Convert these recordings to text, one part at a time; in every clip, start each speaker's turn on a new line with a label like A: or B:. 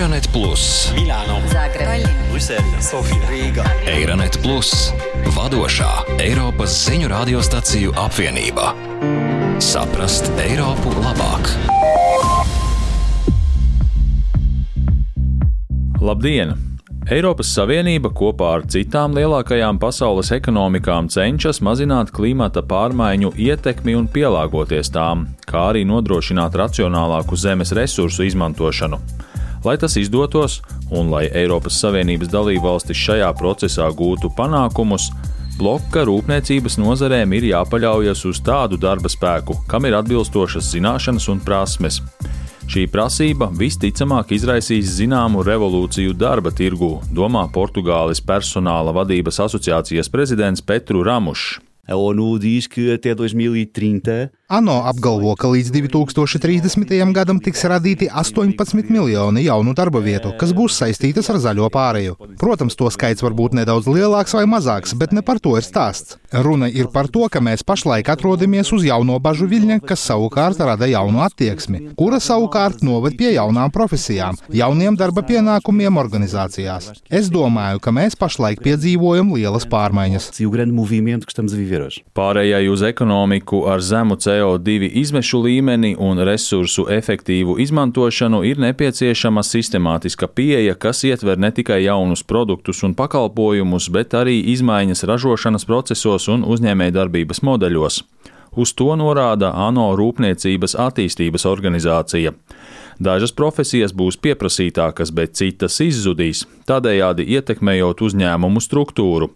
A: Eironet Plus,
B: Milāno,
C: Zagreb,
B: Brisele, Sofija, Rīga.
A: Eironet Plus, vadošā Eiropas ziņu radiostaciju apvienība. Saprast Eiropu labāk!
D: Labdien! Eiropas Savienība kopā ar citām lielākajām pasaules ekonomikām cenšas mazināt klimata pārmaiņu ietekmi un pielāgoties tām, kā arī nodrošināt racionālāku zemes resursu izmantošanu. Lai tas izdotos, un lai Eiropas Savienības dalībvalstis šajā procesā gūtu panākumus, bloka rūpniecības nozarēm ir jāpaļaujas uz tādu darba spēku, kam ir atbilstošas zināšanas un prasmes. Šī prasība visticamāk izraisīs zināmu revolūciju darba tirgū, domā Portugāles personāla vadības asociācijas prezidents Petru Ramušs.
E: A ONU diz que até 2030
F: ANO apgalvo, ka līdz 2030. gadam tiks radīti 18 miljoni jaunu darba vietu, kas būs saistītas ar zaļo pārēju. Protams, to skaits var būt nedaudz lielāks vai mazāks, bet ne par to ir stāsts. Runa ir par to, ka mēs pašlaik atrodamies uz jauno bažu viļņa, kas savukārt rada jaunu attieksmi, kura savukārt noved pie jaunām profesijām, jauniem darba pienākumiem organizācijās. Es domāju, ka mēs pašlaik piedzīvojam lielas pārmaiņas.
D: Pārējai uz ekonomiku ar zemu CO2 izmešu līmeni un resursu efektīvu izmantošanu ir nepieciešama sistemātiska pieeja, kas ietver ne tikai jaunus produktus un pakalpojumus, bet arī izmaiņas ražošanas procesos un uzņēmējdarbības modeļos. Uz to norāda ANO Rūpniecības attīstības organizācija. Dažas profesijas būs pieprasītākas, bet citas izzudīs, tādējādi ietekmējot uzņēmumu struktūru.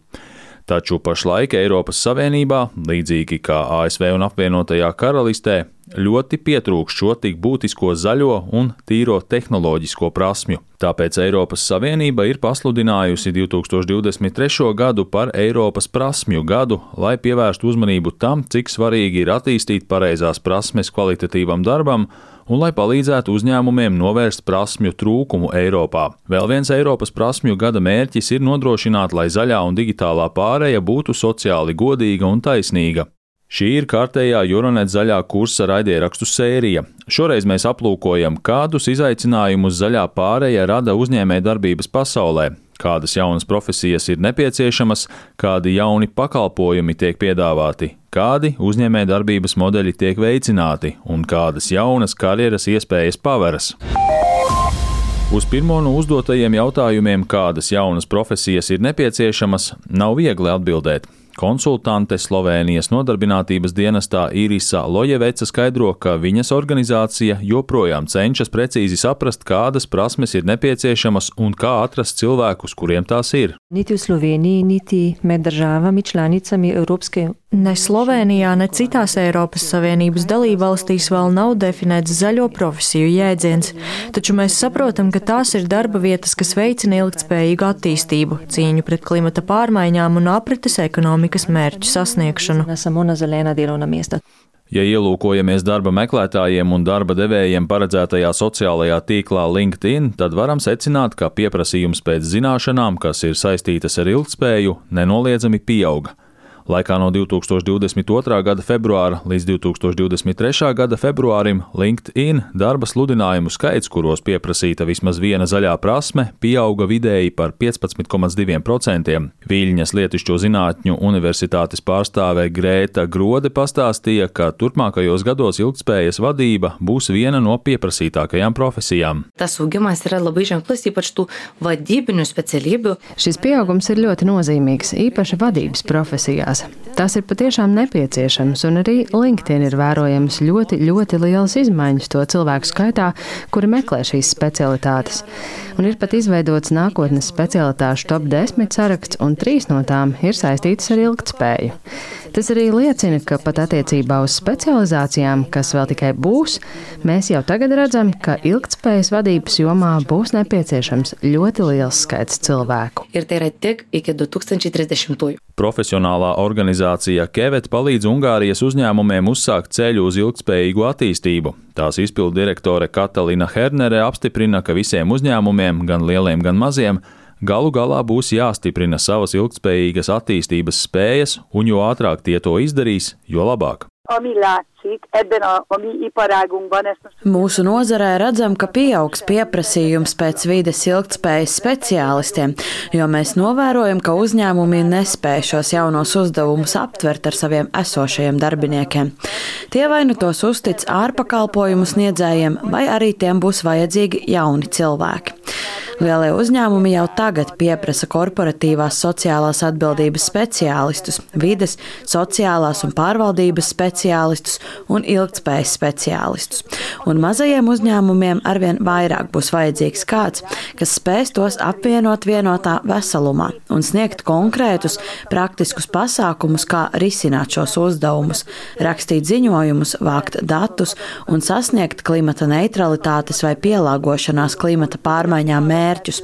D: Taču pašlaik Eiropas Savienībā, līdzīgi kā ASV un apvienotajā karalistē, ļoti pietrūkst šo tik būtisko zaļo un tīro tehnoloģisko prasmju. Tāpēc Eiropas Savienība ir pasludinājusi 2023. gadu par Eiropas prasmju gadu, lai pievērstu uzmanību tam, cik svarīgi ir attīstīt pareizās prasmes kvalitatīvam darbam un lai palīdzētu uzņēmumiem novērst prasmju trūkumu Eiropā. Vēl viens Eiropas prasmju gada mērķis ir nodrošināt, lai zaļā un digitālā pāreja būtu sociāli godīga un taisnīga. Šī ir kārtējā Euronet zaļā kursa raidierakstu sērija. Šoreiz mēs aplūkojam, kādus izaicinājumus zaļā pāreja rada uzņēmējdarbības pasaulē, kādas jaunas profesijas ir nepieciešamas, kādi jauni pakalpojumi tiek piedāvāti, kādi uzņēmējdarbības modeļi tiek veicināti un kādas jaunas karjeras iespējas paveras. Uz pirmo no uzdotajiem jautājumiem, kādas jaunas profesijas ir nepieciešamas, nav viegli atbildēt. Konsultante Slovenijas nodarbinātības dienestā Irisa Lojeveca skaidro, ka viņas organizācija joprojām cenšas precīzi saprast, kādas prasmes ir nepieciešamas un kā atrast cilvēkus, kuriem tās ir.
G: Niti v Sloveniji, niti med državami članicami Evropske
H: Ne Slovenijā, ne citās Eiropas Savienības dalībvalstīs vēl nav definēts zaļo profesiju jēdziens, taču mēs saprotam, ka tās ir darba vietas, kas veicina ilgtspējīgu attīstību, cīņu pret klimata pārmaiņām un aprites ekonomikas mērķu sasniegšanu.
D: Ja ielūkojamies darba meklētājiem un darba devējiem paredzētajā sociālajā tīklā LinkedIn, tad varam secināt, ka pieprasījums pēc zināšanām, kas ir saistītas ar ilgspēju, nenoliedzami pieauga. Laikā no 2022. gada februāra līdz 2023. gada februārim LinkedIn darba sludinājumu skaits, kuros pieprasīta vismaz viena zaļā prasme, pieauga vidēji par 15,2%. Viļņas Lietišķo zinātņu universitātes pārstāve Grēta Grode pastāstīja, ka turpmākajos gados ilgspējas vadība būs viena no pieprasītākajām profesijām.
C: Tas augimas yra labai ženklus, ypač tų vadybinių specialybių.
I: Šis pieaugums ir ļoti nozīmīgs, īpaši vadības profesijās. Tas ir patiešām nepieciešams, un arī LinkedIn ir vērojams ļoti, ļoti liels izmaiņas to cilvēku skaitā, kuri meklē šīs specialitātes. Un ir pat izveidots nākotnes specialitāšu top 10 saraksts, un trīs no tām ir saistītas ar ilgtspēju. Tas arī liecina, ka pat attiecībā uz specializācijām, kas vēl tikai būs, mēs jau tagad redzam, ka ilgtspējas vadības jomā būs nepieciešams ļoti liels skaits cilvēku.
C: Ir tai yra tik iki 2030.
D: Profesionālā organizācija Kevet palīdz Ungārijas uzņēmumiem uzsākt ceļu uz ilgspējīgu attīstību. Tās izpildu direktore Katalina Hernere apstiprina, ka visiem uzņēmumiem, gan lieliem, gan maziem, galu galā būs jāstiprina savas ilgspējīgas attīstības spējas, un jo ātrāk tie to izdarīs, jo labāk.
J: Mūsu nozarē redzam, ka pieaugs pieprasījums pēc vides ilgtspējas speciālistiem, jo mēs novērojam, ka uzņēmumi nespēj šos jaunos uzdevumus aptvert ar saviem esošajiem darbiniekiem. Tie vai nu tos uztic ārpakalpojumu sniedzējiem, vai arī tiem būs vajadzīgi jauni cilvēki. Lielie uzņēmumi jau tagad pieprasa korporatīvās sociālās atbildības speciālistus, vides, sociālās un pārvaldības speciālistus un ilgtspējas speciālistus. Un mazajiem uzņēmumiem arvien vairāk būs vajadzīgs kāds, kas spēs tos apvienot vienotā veselumā un sniegt konkrētus, praktiskus pasākumus, kā risināt šos uzdevumus, rakstīt ziņojumus, vākt datus un sasniegt klimata neutralitātes vai pielāgošanās klimata pārmaiņām mērķus.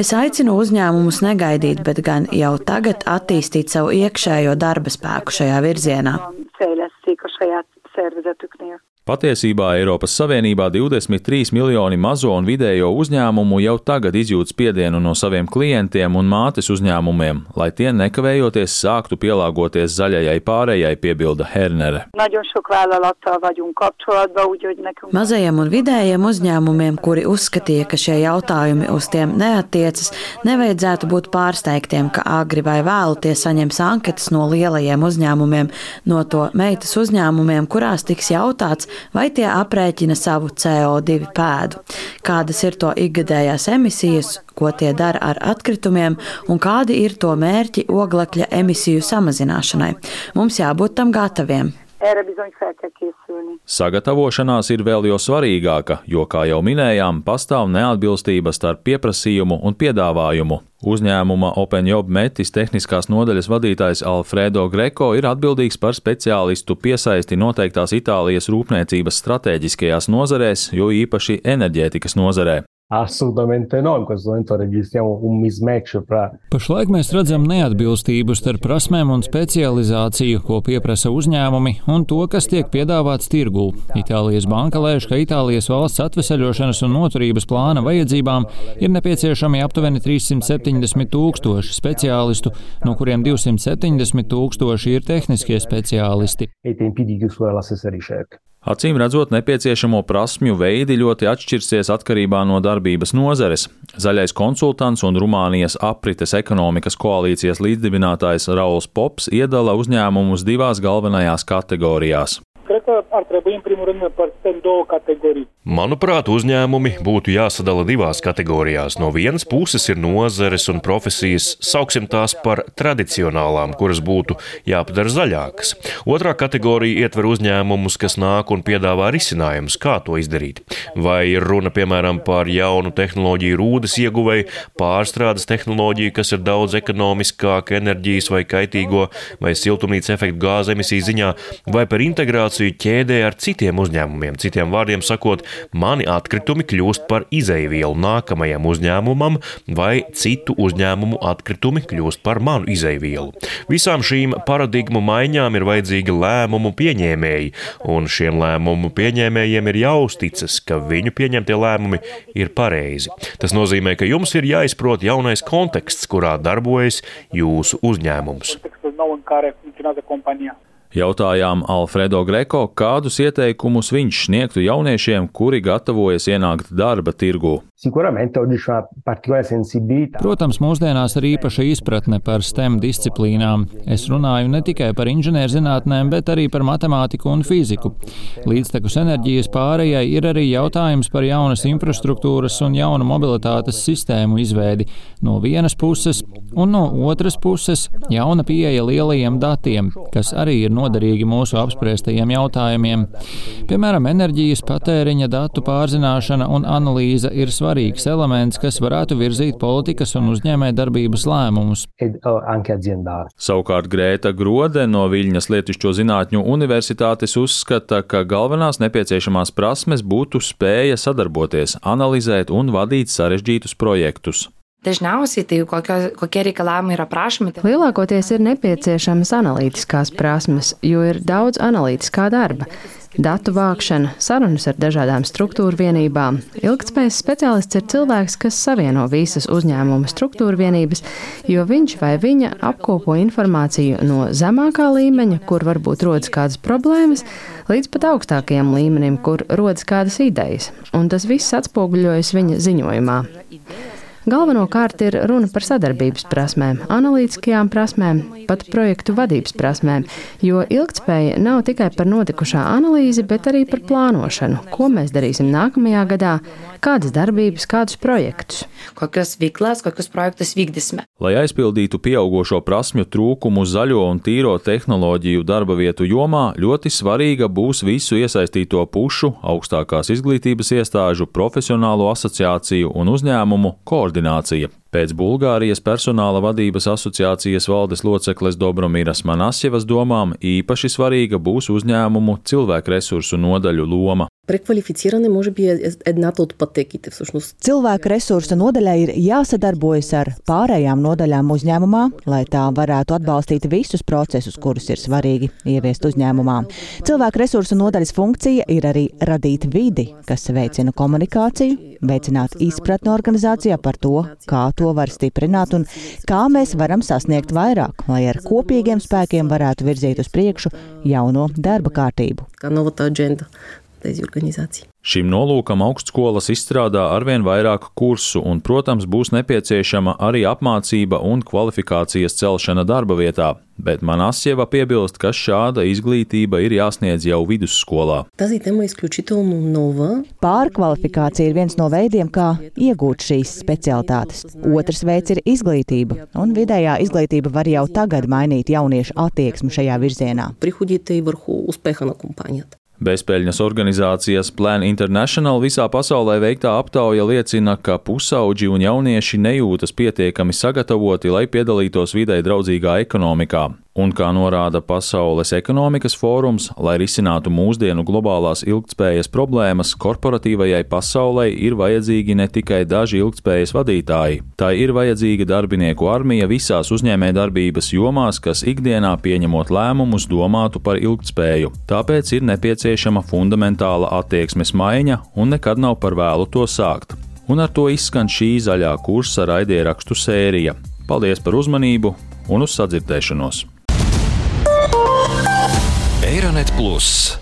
J: Es aicinu uzņēmumus negaidīt, bet gan jau tagad attīstīt savu iekšējo darba spēku šajā virzienā.
K: fejleszték a saját szervezetüknél.
D: Patiesībā Eiropas Savienībā 23 miljoni mazo un vidējo uzņēmumu jau tagad izjūt spiedienu no saviem klientiem un mātes uzņēmumiem, lai tie nekavējoties sāktu pielāgoties zaļajai pārējai, piebilda Hernere.
K: Nagyon sok vállalattal vagyunk kapcsolatban, úgyhogy nekünk
J: Mazajiem un vidējiem uzņēmumiem, kuri uzskatīja, ka šie jautājumi uz tiem neatiecas, nevajadzētu būt pārsteigtiem, ka agri vai vēlu tie saņems anketas no lielajiem uzņēmumiem, no to meitas uzņēmumiem, kurās tiks jautāts, vai tie aprēķina savu CO2 pēdu, kādas ir to ikgadējās emisijas, ko tie dara ar atkritumiem un kādi ir to mērķi oglekļa emisiju samazināšanai. Mums jābūt tam gataviem.
K: Erre bizony fel kell készülni.
D: Sagatavošanās ir vēl jo svarīgāka, jo, kā jau minējām, pastāv neatbilstība starp pieprasījumu un piedāvājumu. Uzņēmuma OpenJob metis tehniskās nodaļas vadītājs Alfredo Greco ir atbildīgs par speciālistu piesaisti noteiktās Itālijas rūpniecības stratēģiskajās nozarēs, jo īpaši enerģētikas nozarē.
L: Assolutamente no, in questo momento registriamo un mismatch fra
M: Pašlaik mēs redzam neatbilstību starp prasmēm un specializāciju, ko pieprasa uzņēmumi, un to, kas tiek piedāvāts tirgū. Itālijas banka lēš, ka Itālijas valsts atveseļošanas un noturības plāna vajadzībām ir nepieciešami aptuveni 370 tūkstoši speciālistu, no kuriem 270 tūkstoši ir tehniskie speciālisti.
L: e
D: Acīm redzot, nepieciešamo prasmju veidi ļoti atšķirsies atkarībā no darbības nozares. Zaļais konsultants un Rumānijas aprites ekonomikas koalīcijas līdzdibinātājs Rauls Pops iedala uzņēmumus divās galvenajās kategorijās.
N: Cred că ar trebui, în primul rând, împărțite în două categorii.
O: Manuprāt, uzņēmumi būtu jāsadala divās kategorijās. No vienas puses ir nozares un profesijas, sauksim tās par tradicionālām, kuras būtu jāpadara zaļākas. Otrā kategorija ietver uzņēmumus, kas nāk un piedāvā risinājumus, kā to izdarīt. Vai ir runa, piemēram, par jaunu tehnoloģiju rūdas ieguvēju, pārstrādes tehnoloģiju, kas ir daudz ekonomiskāka enerģijas vai kaitīgo vai siltumnīca efektu gāzu emisiju ziņā, vai par integrāciju ķēdē ar citiem uzņēmumiem. Citiem vārdiem sakot, mani atkritumi kļūst par izēvielu nākamajam uzņēmumam, vai citu uzņēmumu atkritumi kļūst par manu izēvielu. Visām šīm paradigmu maiņām ir vajadzīgi lēmumu pieņēmēji, un šiem lēmumu pieņēmējiem ir jāuzticas, ka viņu pieņemtie lēmumi ir pareizi. Tas nozīmē, ka jums ir jāizprot jaunais konteksts, kurā darbojas jūsu uzņēmums.
N: Nou în care funcționează compania.
D: Jautājām Alfredo Greco, kādus ieteikumus viņš sniegtu jauniešiem, kuri gatavojas ienākt darba
L: sensibilità.
M: Protams, mūsdienās ir īpaša izpratne par STEM disciplīnām. Es runāju ne tikai par inženierzinātnēm, bet arī par matemātiku un fiziku. Līdztekus enerģijas pārējai ir arī jautājums par jaunas infrastruktūras un jaunu mobilitātes sistēmu izveidi no vienas puses, un no otras puses jauna pieeja lielajiem datiem, kas arī ir noderīgi mūsu apspriestajiem jautājumiem. Piemēram, enerģijas patēriņa datu pārzināšana un analīze ir svarīgs elements, kas varētu virzīt politikas un uzņēmē darbības lēmumus.
D: Savukārt Grēta Grode no Viļņas Lietušķo zinātņu universitātes uzskata, ka galvenās nepieciešamās prasmes būtu spēja sadarboties, analizēt un vadīt sarežģītus projektus.
C: Dažniausiai tai kokio, kokie reikalavimai yra prašomi.
I: Lielākoties ir nepieciešamas analītiskās prasmes, jo ir daudz analītiskā darba. Datu vākšana, sarunas ar dažādām struktūru vienībām. Ilgtspējas speciālists ir cilvēks, kas savieno visas uzņēmuma struktūra vienības, jo viņš vai viņa apkopo informāciju no zemākā līmeņa, kur varbūt rodas kādas problēmas, līdz pat augstākajam līmenim, kur rodas kādas idejas. Un tas viss atspoguļojas viņa ziņojumā. Galvenokārt ir runa par sadarbības prasmēm, analītiskajām prasmēm, pat projektu vadības prasmēm, jo ilgtspēja nav tikai par notikušā analīzi, bet arī par plānošanu, ko mēs darīsim nākamajā gadā, kādas darbības, kādus projektus.
C: Kokias veiklas, kokius projektus vykdysime.
D: Lai aizpildītu pieaugušo prasmju trūkumu zaļo un tīro tehnoloģiju darba vietu jomā, ļoti svarīga būs visu iesaistīto pušu, augstākās izglītības iestāžu, profesionālo asociāciju un uzņēmumu koordinācija koordinācija. Pēc Bulgārijas personāla vadības asociācijas valdes locekles Dobromīras Manasjevas domām īpaši svarīga būs uzņēmumu cilvēku resursu nodaļu loma.
P: Преквалифициране може би е едната от пътеките всъщност.
Q: Cilvēku resursa nodaļai ir jāsadarbojas ar pārējām nodaļām uzņēmumā, lai tā varētu atbalstīt visus procesus, kurus ir svarīgi ieviest uzņēmumā. Cilvēku resursa nodaļas funkcija ir arī radīt vidi, kas veicina komunikāciju, veicināt izpratni organizācijā par to, kā to var stiprināt un kā mēs varam sasniegt vairāk, lai ar kopīgiem spēkiem varētu virzīt uz priekšu jauno darba kārtību.
P: Новата адженда Anesteziju organizāciju.
D: Šim nolūkam augstskolas izstrādā arvien vairāk kursu, un, protams, būs nepieciešama arī apmācība un kvalifikācijas celšana darba vietā. Bet man Asieva piebilst, ka šāda izglītība ir jāsniedz jau vidusskolā.
Q: Pārkvalifikācija ir viens no veidiem, kā iegūt šīs specialitātes. Otrs veids ir izglītība, un vidējā izglītība var jau tagad mainīt jauniešu attieksmi šajā virzienā.
D: Bezpēļņas organizācijas Plan International visā pasaulē veiktā aptauja liecina, ka pusauģi un jaunieši nejūtas pietiekami sagatavoti, lai piedalītos vidē draudzīgā ekonomikā. Un kā norāda Pasaules ekonomikas fórums, lai risinātu mūsdienu globālās ilgtspējas problēmas, korporatīvajai pasaulē ir vajadzīgi ne tikai daži ilgtspējas vadītāji, tā ir vajadzīga darbinieku armija visās uzņēmējdarbības jomās, kas ikdienā pieņemot lēmumus domātu par ilgtspēju. Tāpēc ir nepieciešama fundamentāla attieksmes maiņa un nekad nav par vēlu to sākt. Un ar to izskan šī zaļā kursa raidierakstu sērija. Paldies par uzmanību un uz sadzirdēšanos!
A: Eironet Plus